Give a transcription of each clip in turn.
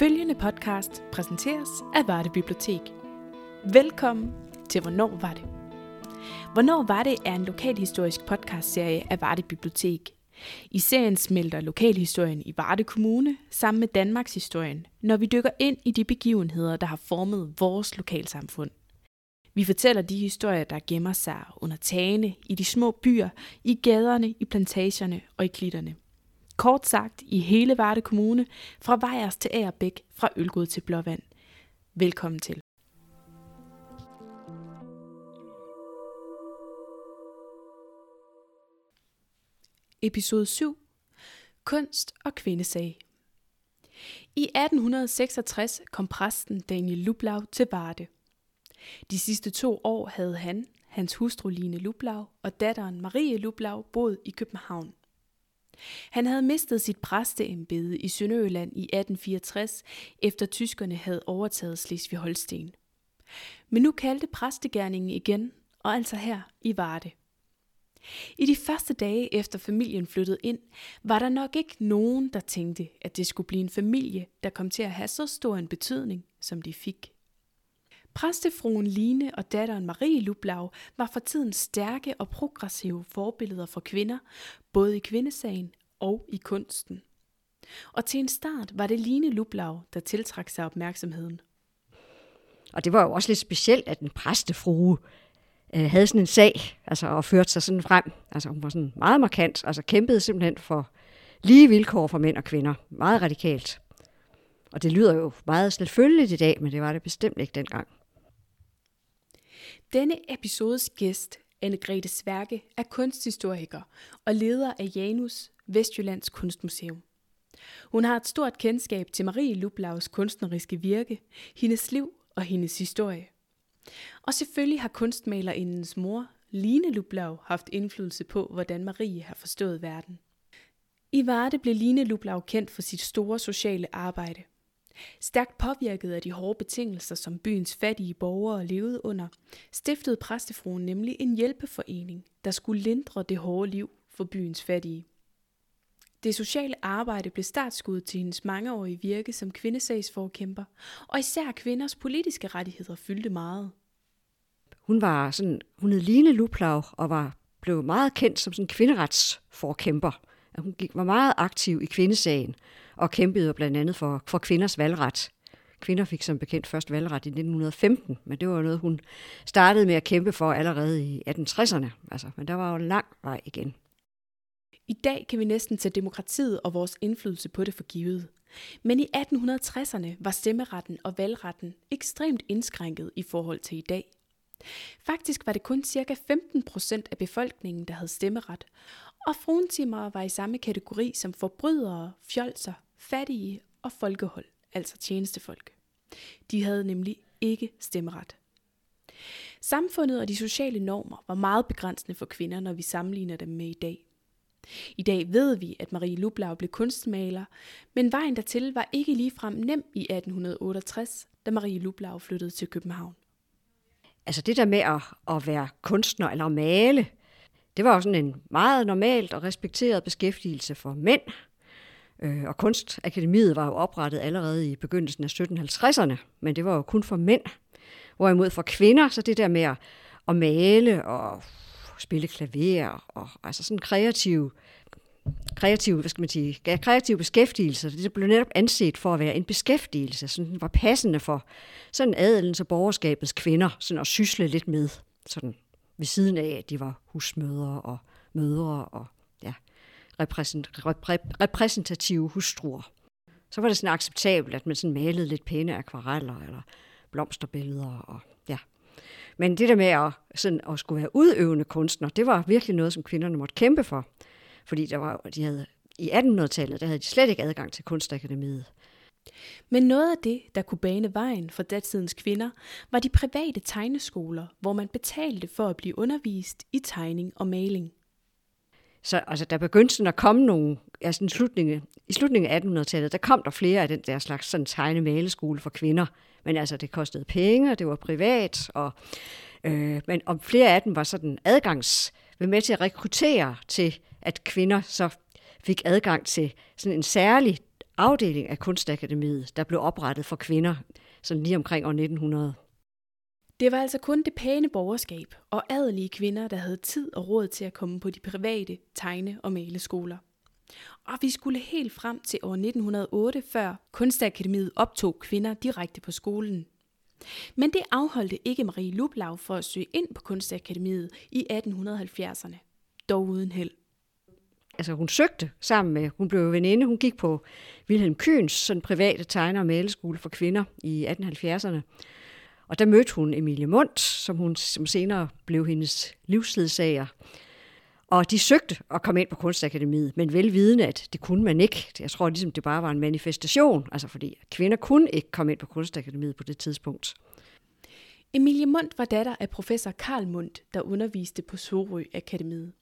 Følgende podcast præsenteres af Varde Bibliotek. Velkommen til Hvornår var det? Hvornår var det er en lokalhistorisk podcastserie af Varde Bibliotek. I serien smelter lokalhistorien i Varde Kommune sammen med Danmarks historien, når vi dykker ind i de begivenheder, der har formet vores lokalsamfund. Vi fortæller de historier, der gemmer sig under tagene, i de små byer, i gaderne, i plantagerne og i klitterne. Kort sagt i hele Varde Kommune, fra Vejers til Agerbæk, fra Ølgod til Blåvand. Velkommen til. Episode 7. Kunst og kvindesag. I 1866 kom præsten Daniel Lublau til Varde. De sidste to år havde han, hans hustru Line Lublau og datteren Marie Lublau boet i København. Han havde mistet sit præsteembede i Sønderjylland i 1864, efter tyskerne havde overtaget Slesvig-Holsten. Men nu kaldte præstegærningen igen, og altså her i Varde. I de første dage efter familien flyttede ind, var der nok ikke nogen, der tænkte, at det skulle blive en familie, der kom til at have så stor en betydning, som de fik. Præstefruen Line og datteren Marie Lublau var for tiden stærke og progressive forbilleder for kvinder, både i kvindesagen og i kunsten. Og til en start var det Line Lublau, der tiltrak sig opmærksomheden. Og det var jo også lidt specielt, at en præstefrue øh, havde sådan en sag, altså og førte sig sådan frem. Altså hun var sådan meget markant, altså kæmpede simpelthen for lige vilkår for mænd og kvinder. Meget radikalt. Og det lyder jo meget selvfølgeligt i dag, men det var det bestemt ikke dengang. Denne episodes gæst, Anne-Grethe Sværke, er kunsthistoriker og leder af Janus, Vestjyllands Kunstmuseum. Hun har et stort kendskab til Marie Lublaus kunstneriske virke, hendes liv og hendes historie. Og selvfølgelig har kunstmalerindens mor, Line Lublau, haft indflydelse på, hvordan Marie har forstået verden. I Varde blev Line Lublau kendt for sit store sociale arbejde. Stærkt påvirket af de hårde betingelser, som byens fattige borgere levede under, stiftede præstefruen nemlig en hjælpeforening, der skulle lindre det hårde liv for byens fattige. Det sociale arbejde blev startskud til hendes mangeårige virke som kvindesagsforkæmper, og især kvinders politiske rettigheder fyldte meget. Hun var sådan, hun hed Line Luplau og var, blev meget kendt som sådan kvinderetsforkæmper. Hun gik, var meget aktiv i kvindesagen og kæmpede blandt andet for, for kvinders valgret. Kvinder fik som bekendt først valgret i 1915, men det var noget, hun startede med at kæmpe for allerede i 1860'erne. Altså, men der var jo lang vej igen. I dag kan vi næsten tage demokratiet og vores indflydelse på det for givet. Men i 1860'erne var stemmeretten og valgretten ekstremt indskrænket i forhold til i dag. Faktisk var det kun ca. 15 procent af befolkningen, der havde stemmeret, og fruentimmere var i samme kategori som forbrydere, fjolser, fattige og folkehold, altså tjenestefolk. De havde nemlig ikke stemmeret. Samfundet og de sociale normer var meget begrænsende for kvinder, når vi sammenligner dem med i dag. I dag ved vi, at Marie Lublau blev kunstmaler, men vejen dertil var ikke ligefrem nem i 1868, da Marie Lublau flyttede til København. Altså det der med at, at være kunstner eller at male, det var jo sådan en meget normalt og respekteret beskæftigelse for mænd. Øh, og Kunstakademiet var jo oprettet allerede i begyndelsen af 1750'erne, men det var jo kun for mænd. Hvorimod for kvinder, så det der med at, at male og spille klaver og altså sådan kreativ kreativ, hvad skal man sige, kreativ beskæftigelse. Det blev netop anset for at være en beskæftigelse, som var passende for sådan adelens og borgerskabets kvinder sådan at sysle lidt med, sådan ved siden af, at de var husmødre og mødre og ja, repræsentative hustruer. Så var det sådan acceptabelt, at man sådan malede lidt pæne akvareller eller blomsterbilleder og ja, men det der med at, sådan, at skulle være udøvende kunstner, det var virkelig noget, som kvinderne måtte kæmpe for. Fordi der var, de havde, i 1800-tallet, der havde de slet ikke adgang til kunstakademiet. Men noget af det, der kunne bane vejen for datidens kvinder, var de private tegneskoler, hvor man betalte for at blive undervist i tegning og maling. Så altså, der begyndte sådan at komme nogle, altså i slutningen, i slutningen af 1800-tallet, der kom der flere af den der slags sådan tegne-maleskole for kvinder. Men altså, det kostede penge, og det var privat, og, øh, men om flere af dem var sådan adgangs, med til at rekruttere til, at kvinder så fik adgang til sådan en særlig afdeling af Kunstakademiet, der blev oprettet for kvinder, sådan lige omkring år 1900. Det var altså kun det pæne borgerskab og adelige kvinder, der havde tid og råd til at komme på de private tegne- og maleskoler. Og vi skulle helt frem til år 1908, før Kunstakademiet optog kvinder direkte på skolen. Men det afholdte ikke Marie Lublau for at søge ind på Kunstakademiet i 1870'erne. Dog uden held. Altså hun søgte sammen med, hun blev veninde, hun gik på Wilhelm Kyns sådan private tegner- og maleskole for kvinder i 1870'erne. Og der mødte hun Emilie Mundt, som hun som senere blev hendes livsledsager. Og de søgte at komme ind på Kunstakademiet, men velvidende, at det kunne man ikke. Jeg tror ligesom, det bare var en manifestation, altså fordi kvinder kunne ikke komme ind på Kunstakademiet på det tidspunkt. Emilie Mundt var datter af professor Karl Mundt, der underviste på Sorø Akademiet.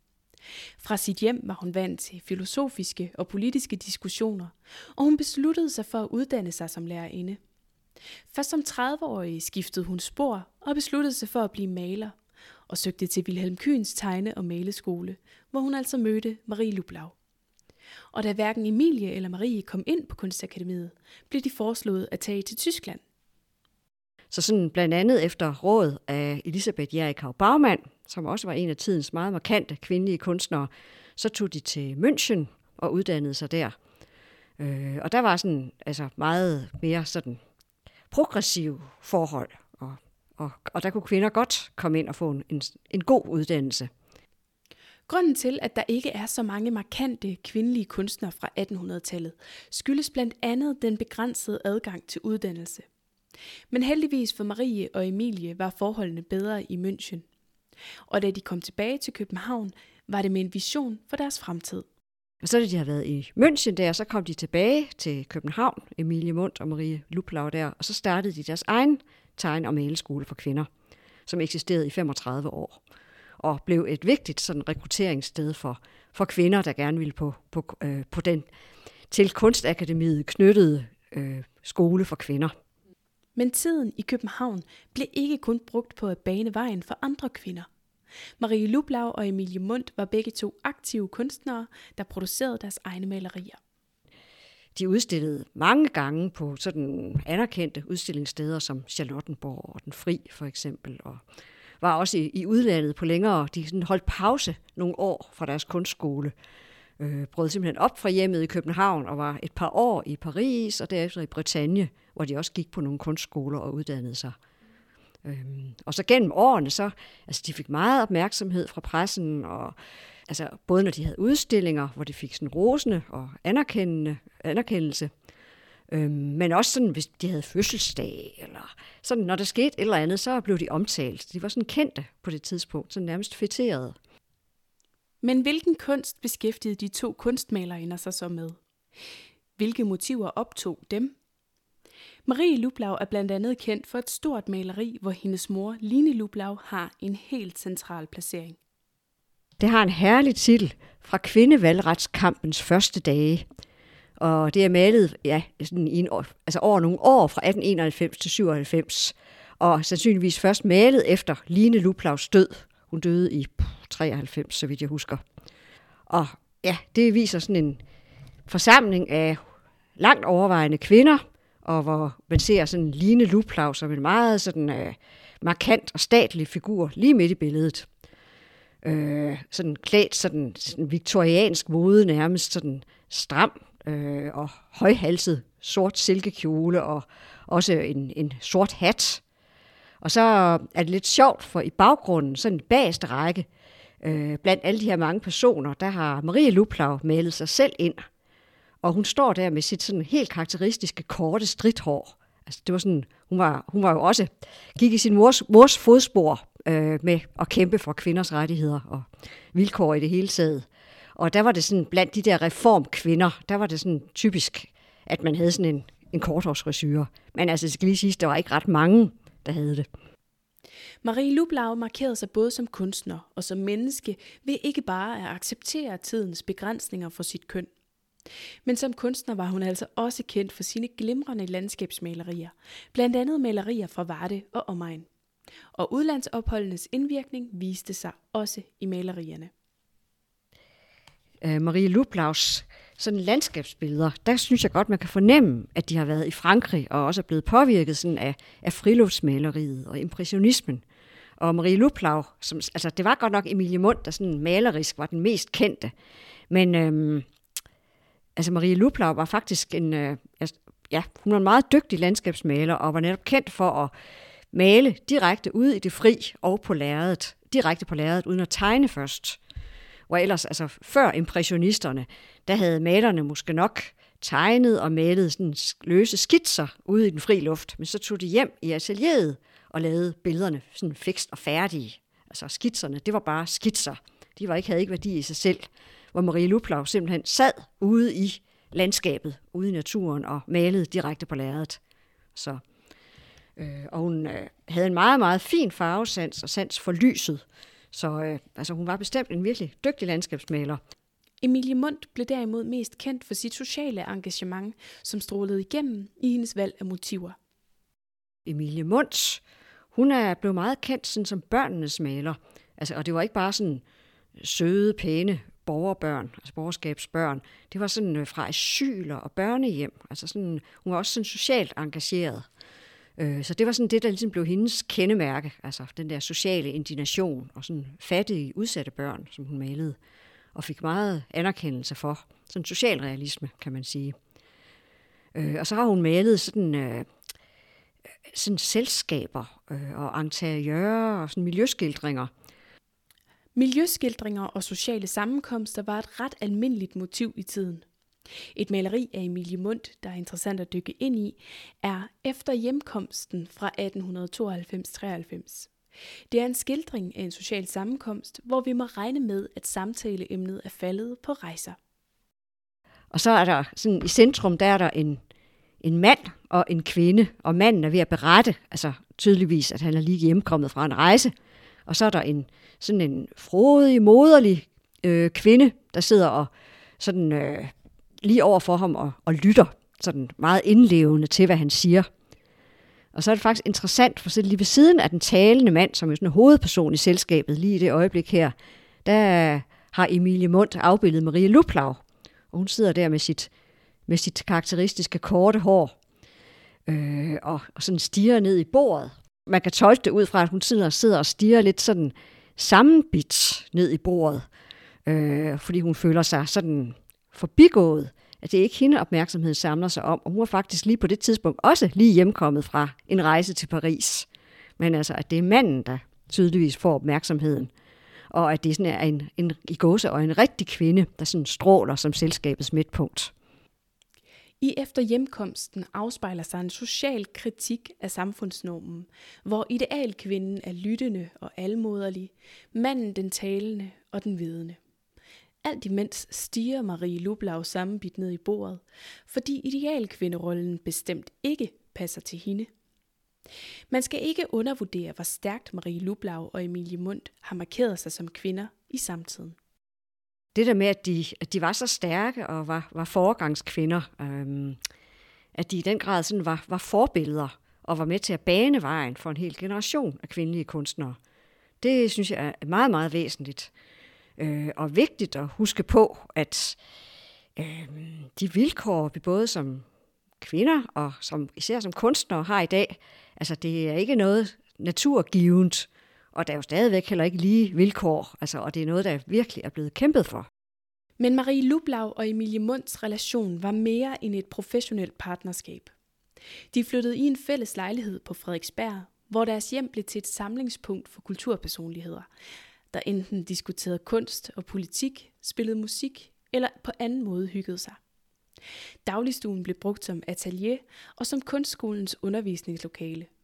Fra sit hjem var hun vant til filosofiske og politiske diskussioner, og hun besluttede sig for at uddanne sig som lærerinde. Først som 30-årig skiftede hun spor og besluttede sig for at blive maler, og søgte til Wilhelm Kyns tegne- og maleskole, hvor hun altså mødte Marie Lublau. Og da hverken Emilie eller Marie kom ind på Kunstakademiet, blev de foreslået at tage til Tyskland. Så sådan blandt andet efter råd af Elisabeth Jerikau Bagmand, som også var en af tidens meget markante kvindelige kunstnere, så tog de til München og uddannede sig der. Øh, og der var sådan altså meget mere sådan progressiv forhold, og, og, og der kunne kvinder godt komme ind og få en, en, en god uddannelse. Grunden til, at der ikke er så mange markante kvindelige kunstnere fra 1800-tallet, skyldes blandt andet den begrænsede adgang til uddannelse. Men heldigvis for Marie og Emilie var forholdene bedre i München. Og da de kom tilbage til København, var det med en vision for deres fremtid. Og så da de havde været i München der, så kom de tilbage til København, Emilie Mundt og Marie Luplau der, og så startede de deres egen tegn- og maleskole for kvinder, som eksisterede i 35 år, og blev et vigtigt sådan, rekrutteringssted for, for kvinder, der gerne ville på, på, øh, på den til Kunstakademiet knyttede øh, skole for kvinder. Men tiden i København blev ikke kun brugt på at bane vejen for andre kvinder. Marie Lublau og Emilie Mundt var begge to aktive kunstnere, der producerede deres egne malerier. De udstillede mange gange på sådan anerkendte udstillingssteder som Charlottenborg og Den Fri for eksempel, og var også i, i udlandet på længere. De sådan holdt pause nogle år fra deres kunstskole, øh, brød simpelthen op fra hjemmet i København og var et par år i Paris og derefter i Bretagne, hvor de også gik på nogle kunstskoler og uddannede sig. Øhm, og så gennem årene, så, altså de fik meget opmærksomhed fra pressen, og altså både når de havde udstillinger, hvor de fik sådan rosende og anerkendende, anerkendelse, øhm, men også sådan, hvis de havde fødselsdag, eller sådan, når der skete et eller andet, så blev de omtalt. De var sådan kendte på det tidspunkt, så nærmest fætterede. Men hvilken kunst beskæftigede de to kunstmalerinder sig så med? Hvilke motiver optog dem? Marie Lublau er blandt andet kendt for et stort maleri, hvor hendes mor, Line Lublau, har en helt central placering. Det har en herlig titel fra kvindevalgretskampens første dage. Og det er malet ja, sådan i en år, altså over nogle år fra 1891 til 97. Og sandsynligvis først malet efter Line Luplaus død. Hun døde i 93, så vidt jeg husker. Og ja, det viser sådan en forsamling af langt overvejende kvinder, og hvor man ser sådan Line Luplau som en meget sådan øh, markant og statlig figur lige midt i billedet. Øh, sådan klædt sådan, sådan viktoriansk mode, nærmest sådan stram øh, og højhalset sort silkekjole og også en, en sort hat. Og så er det lidt sjovt, for i baggrunden, sådan i bagerste række, øh, blandt alle de her mange personer, der har Marie Luplau malet sig selv ind – og hun står der med sit sådan helt karakteristiske korte stridthår. Altså, det var sådan, hun, var, hun var jo også, gik i sin mors, mors fodspor øh, med at kæmpe for kvinders rettigheder og vilkår i det hele taget. Og der var det sådan, blandt de der reformkvinder, der var det sådan typisk, at man havde sådan en, en korthårsresyre. Men altså, det skal lige sige, der var ikke ret mange, der havde det. Marie Lublau markerede sig både som kunstner og som menneske ved ikke bare at acceptere tidens begrænsninger for sit køn. Men som kunstner var hun altså også kendt for sine glimrende landskabsmalerier, blandt andet malerier fra Varde og omegn. Og udlandsopholdenes indvirkning viste sig også i malerierne. øh, Marie Lublaus sådan landskabsbilleder, der synes jeg godt, man kan fornemme, at de har været i Frankrig og også er blevet påvirket sådan af, af friluftsmaleriet og impressionismen. Og Marie Luplau, som, altså det var godt nok Emilie Mund, der sådan malerisk var den mest kendte. Men øhm, altså Marie Luplau var faktisk en, øh, altså, ja, hun var en meget dygtig landskabsmaler og var netop kendt for at male direkte ude i det fri og på lærredet. Direkte på lærredet, uden at tegne først. Hvor ellers, altså før impressionisterne, der havde malerne måske nok tegnet og malet sådan løse skitser ude i den fri luft, men så tog de hjem i atelieret og lavede billederne sådan fikst og færdige. Altså skitserne, det var bare skitser. De var ikke, havde ikke værdi i sig selv. Hvor Marie Luplau simpelthen sad ude i landskabet, ude i naturen og malede direkte på lærredet. Så, øh, og hun øh, havde en meget, meget fin farvesans og sans for lyset. Så øh, altså, hun var bestemt en virkelig dygtig landskabsmaler. Emilie Mundt blev derimod mest kendt for sit sociale engagement, som strålede igennem i hendes valg af motiver. Emilie Mundt, hun er blevet meget kendt sådan, som børnenes maler. Altså, og det var ikke bare sådan søde, pæne borgerbørn, altså borgerskabsbørn. Det var sådan øh, fra asyler og børnehjem. Altså sådan, hun var også sådan socialt engageret. Øh, så det var sådan det, der ligesom blev hendes kendemærke, altså den der sociale indignation og sådan fattige, udsatte børn, som hun malede, og fik meget anerkendelse for. Sådan socialrealisme, kan man sige. Øh, og så har hun malet sådan, øh, sådan selskaber øh, og interiører og sådan miljøskildringer, Miljøskildringer og sociale sammenkomster var et ret almindeligt motiv i tiden. Et maleri af Emilie Mundt, der er interessant at dykke ind i, er Efter hjemkomsten fra 1892-93. Det er en skildring af en social sammenkomst, hvor vi må regne med, at samtaleemnet er faldet på rejser. Og så er der sådan i centrum, der er der en, en mand og en kvinde, og manden er ved at berette, altså tydeligvis, at han er lige hjemkommet fra en rejse. Og så er der en, sådan en frodig, moderlig øh, kvinde, der sidder og sådan øh, lige over for ham og, og lytter sådan meget indlevende til, hvad han siger. Og så er det faktisk interessant, for så lige ved siden af den talende mand, som er sådan en hovedperson i selskabet lige i det øjeblik her, der har Emilie Mundt afbildet Marie Luplau. Og hun sidder der med sit, med sit karakteristiske korte hår, øh, og, og sådan stiger ned i bordet. Man kan tolke det ud fra, at hun sidder, sidder og stiger lidt sådan sammenbit ned i bordet, øh, fordi hun føler sig sådan forbigået, at det er ikke hende opmærksomheden samler sig om, og hun er faktisk lige på det tidspunkt også lige hjemkommet fra en rejse til Paris. Men altså, at det er manden, der tydeligvis får opmærksomheden, og at det sådan er en, en i gåse og en rigtig kvinde, der sådan stråler som selskabets midtpunkt. I efter hjemkomsten afspejler sig en social kritik af samfundsnormen, hvor idealkvinden er lyttende og almoderlig, manden den talende og den vidende. Alt imens stiger Marie Lublau sammenbit ned i bordet, fordi idealkvinderollen bestemt ikke passer til hende. Man skal ikke undervurdere, hvor stærkt Marie Lublau og Emilie Mundt har markeret sig som kvinder i samtiden det der med, at de, at de var så stærke og var, var foregangskvinder, øhm, at de i den grad sådan var, var forbilleder og var med til at bane vejen for en hel generation af kvindelige kunstnere. Det synes jeg er meget, meget væsentligt øh, og vigtigt at huske på, at øh, de vilkår, vi både som kvinder og som, især som kunstnere har i dag, altså det er ikke noget naturgivent, og der er jo stadigvæk heller ikke lige vilkår, altså, og det er noget, der virkelig er blevet kæmpet for. Men Marie Lublau og Emilie Munds relation var mere end et professionelt partnerskab. De flyttede i en fælles lejlighed på Frederiksberg, hvor deres hjem blev til et samlingspunkt for kulturpersonligheder, der enten diskuterede kunst og politik, spillede musik eller på anden måde hyggede sig. Dagligstuen blev brugt som atelier og som kunstskolens undervisningslokale –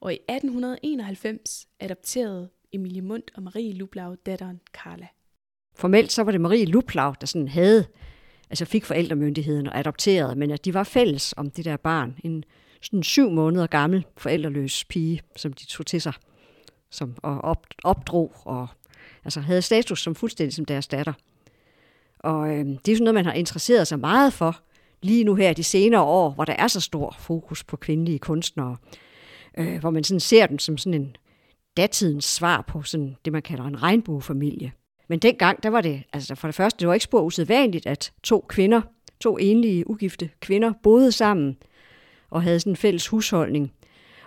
og i 1891 adopterede Emilie Mundt og Marie Lublau datteren Carla. Formelt så var det Marie Lublau, der sådan havde, altså fik forældremyndigheden og adopterede, men at de var fælles om det der barn. En sådan syv måneder gammel forældreløs pige, som de tog til sig som, og op, opdrog og altså havde status som fuldstændig som deres datter. Og øh, det er sådan noget, man har interesseret sig meget for lige nu her de senere år, hvor der er så stor fokus på kvindelige kunstnere øh, hvor man sådan ser dem som sådan en datidens svar på sådan det, man kalder en regnbuefamilie. Men dengang, der var det, altså for det første, det var ikke spor usædvanligt, at to kvinder, to enlige, ugifte kvinder, boede sammen og havde sådan en fælles husholdning.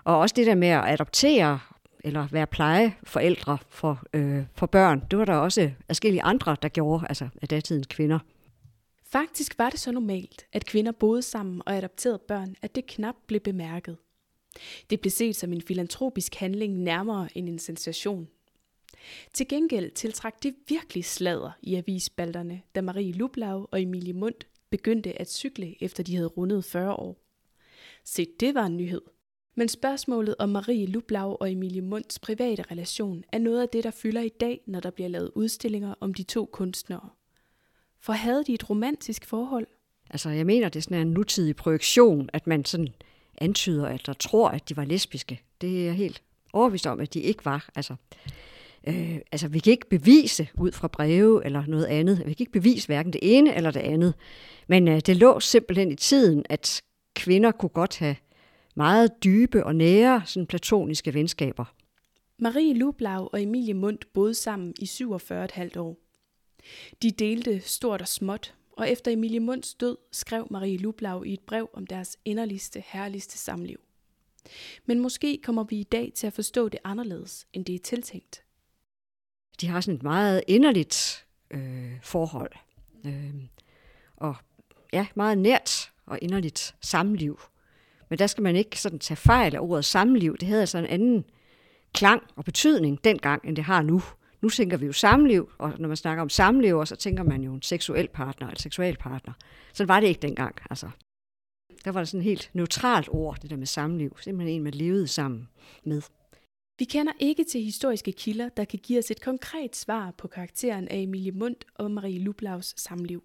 Og også det der med at adoptere eller være plejeforældre for, øh, for børn, det var der også forskellige andre, der gjorde, altså af datidens kvinder. Faktisk var det så normalt, at kvinder boede sammen og adopterede børn, at det knap blev bemærket. Det blev set som en filantropisk handling nærmere end en sensation. Til gengæld tiltrak det virkelig slader i avisspalterne, da Marie Lublau og Emilie Mundt begyndte at cykle, efter de havde rundet 40 år. Se, det var en nyhed. Men spørgsmålet om Marie Lublau og Emilie Munds private relation er noget af det, der fylder i dag, når der bliver lavet udstillinger om de to kunstnere. For havde de et romantisk forhold? Altså, jeg mener, det er sådan en nutidig projektion, at man sådan antyder, eller tror, at de var lesbiske. Det er jeg helt overbevist om, at de ikke var. Altså, øh, altså, vi kan ikke bevise ud fra breve eller noget andet. Vi kan ikke bevise hverken det ene eller det andet. Men øh, det lå simpelthen i tiden, at kvinder kunne godt have meget dybe og nære sådan platoniske venskaber. Marie Lublau og Emilie Mundt boede sammen i 47,5 år. De delte stort og småt, og efter Emilie Munds død skrev Marie Lublau i et brev om deres inderligste, herligste samliv. Men måske kommer vi i dag til at forstå det anderledes, end det er tiltænkt. De har sådan et meget inderligt øh, forhold. Øh, og ja, meget nært og inderligt samliv. Men der skal man ikke sådan tage fejl af ordet samliv. Det havde altså en anden klang og betydning dengang, end det har nu. Nu tænker vi jo samliv, og når man snakker om samlever, så tænker man jo en seksuel partner eller seksuel partner. Så var det ikke dengang. Altså. Der var det sådan et helt neutralt ord, det der med samliv. Simpelthen en, man levede sammen med. Vi kender ikke til historiske kilder, der kan give os et konkret svar på karakteren af Emilie Mundt og Marie Lublaus samliv.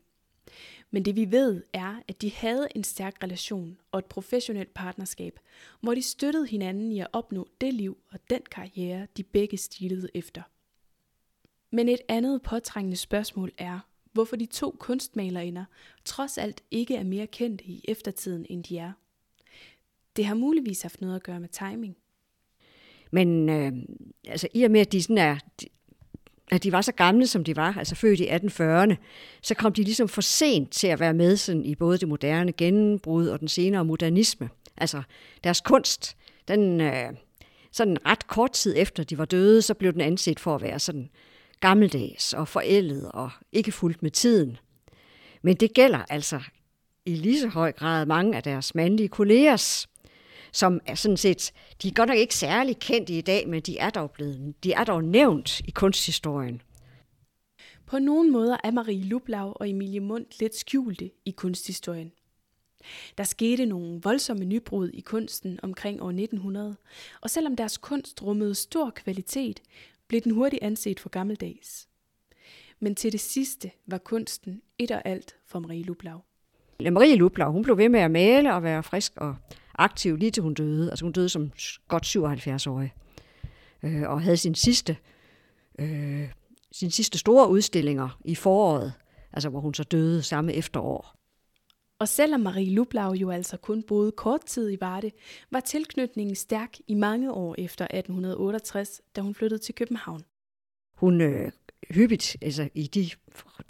Men det vi ved er, at de havde en stærk relation og et professionelt partnerskab, hvor de støttede hinanden i at opnå det liv og den karriere, de begge stilede efter. Men et andet påtrængende spørgsmål er, hvorfor de to kunstmalerinder trods alt ikke er mere kendte i eftertiden, end de er. Det har muligvis haft noget at gøre med timing. Men øh, altså, i og med, at de, sådan er, at de var så gamle, som de var, altså født i 1840'erne, så kom de ligesom for sent til at være med sådan, i både det moderne gennembrud og den senere modernisme. Altså deres kunst, den, øh, sådan ret kort tid efter de var døde, så blev den anset for at være sådan gammeldags og forældet og ikke fuldt med tiden. Men det gælder altså i lige så høj grad mange af deres mandlige kollegers, som er sådan set, de er godt nok ikke særlig kendte i dag, men de er dog, blevet, de er dog nævnt i kunsthistorien. På nogle måder er Marie Lublau og Emilie Mundt lidt skjulte i kunsthistorien. Der skete nogle voldsomme nybrud i kunsten omkring år 1900, og selvom deres kunst rummede stor kvalitet, blev den hurtigt anset for gammeldags. Men til det sidste var kunsten et og alt for Marie Lublau. Marie Lublau, hun blev ved med at male og være frisk og aktiv lige til hun døde. Altså hun døde som godt 77-årig. Øh, og havde sin sidste, øh, sin sidste store udstillinger i foråret, altså hvor hun så døde samme efterår. Og selvom Marie Lublau jo altså kun boede kort tid i Varde, var tilknytningen stærk i mange år efter 1868, da hun flyttede til København. Hun øh, hyppigt, altså i de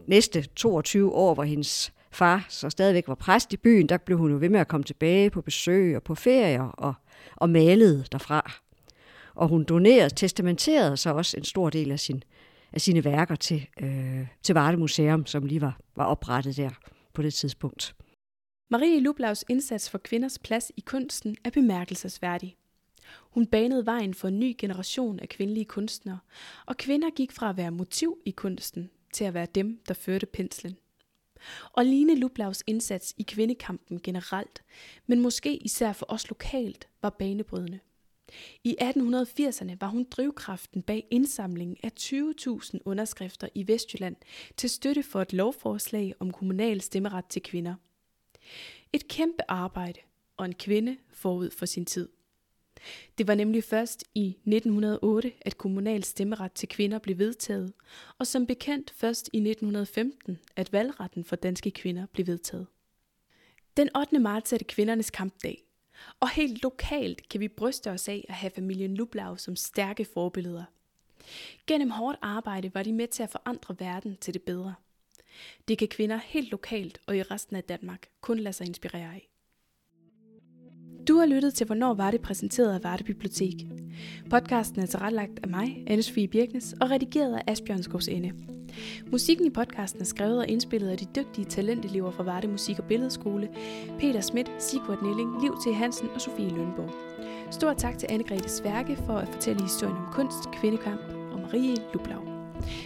næste 22 år, hvor hendes far så stadigvæk var præst i byen, der blev hun jo ved med at komme tilbage på besøg og på ferier og, og malede derfra. Og hun donerede, testamenterede så også en stor del af, sin, af sine værker til, øh, til Varde Museum, som lige var, var oprettet der på det tidspunkt. Marie Lublaus indsats for kvinders plads i kunsten er bemærkelsesværdig. Hun banede vejen for en ny generation af kvindelige kunstnere, og kvinder gik fra at være motiv i kunsten til at være dem, der førte penslen. Og Line Lublaus indsats i kvindekampen generelt, men måske især for os lokalt, var banebrydende. I 1880'erne var hun drivkraften bag indsamlingen af 20.000 underskrifter i Vestjylland til støtte for et lovforslag om kommunal stemmeret til kvinder – et kæmpe arbejde og en kvinde forud for sin tid. Det var nemlig først i 1908, at kommunal stemmeret til kvinder blev vedtaget, og som bekendt først i 1915, at valgretten for danske kvinder blev vedtaget. Den 8. marts er det kvindernes kampdag, og helt lokalt kan vi bryste os af at have familien Lublau som stærke forbilleder. Gennem hårdt arbejde var de med til at forandre verden til det bedre. Det kan kvinder helt lokalt og i resten af Danmark kun lade sig inspirere af. Du har lyttet til Hvornår var det præsenteret af Varde Bibliotek. Podcasten er tilrettelagt af mig, Anne Sofie Birknes, og redigeret af Asbjørn Skovs Ende. Musikken i podcasten er skrevet og indspillet af de dygtige talentelever fra Varde Musik- og Billedskole, Peter Schmidt, Sigurd Nelling, Liv T. Hansen og Sofie Lønborg. Stor tak til Anne-Grethe Sværke for at fortælle historien om kunst, kvindekamp og Marie Lublau.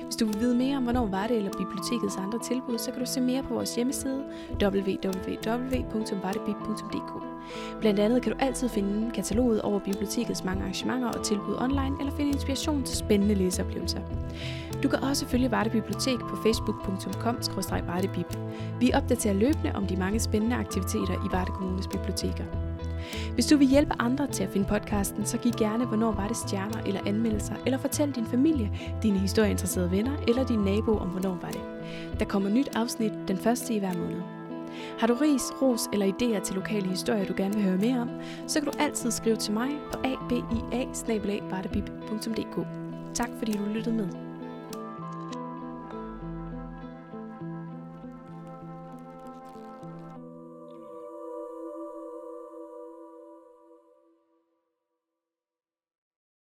Hvis du vil vide mere om, hvornår var det eller bibliotekets andre tilbud, så kan du se mere på vores hjemmeside www.vardebib.dk. Blandt andet kan du altid finde kataloget over bibliotekets mange arrangementer og tilbud online, eller finde inspiration til spændende læseoplevelser. Du kan også følge Varde Bibliotek på facebook.com-vardebib. Vi opdaterer løbende om de mange spændende aktiviteter i Varde Kommunes biblioteker. Hvis du vil hjælpe andre til at finde podcasten, så giv gerne Hvornår var det stjerner eller anmeldelser, eller fortæl din familie, dine historieinteresserede venner eller din nabo om Hvornår var det. Der kommer nyt afsnit den første i hver måned. Har du ris, ros eller idéer til lokale historier, du gerne vil høre mere om, så kan du altid skrive til mig på abia Tak fordi du lyttede med.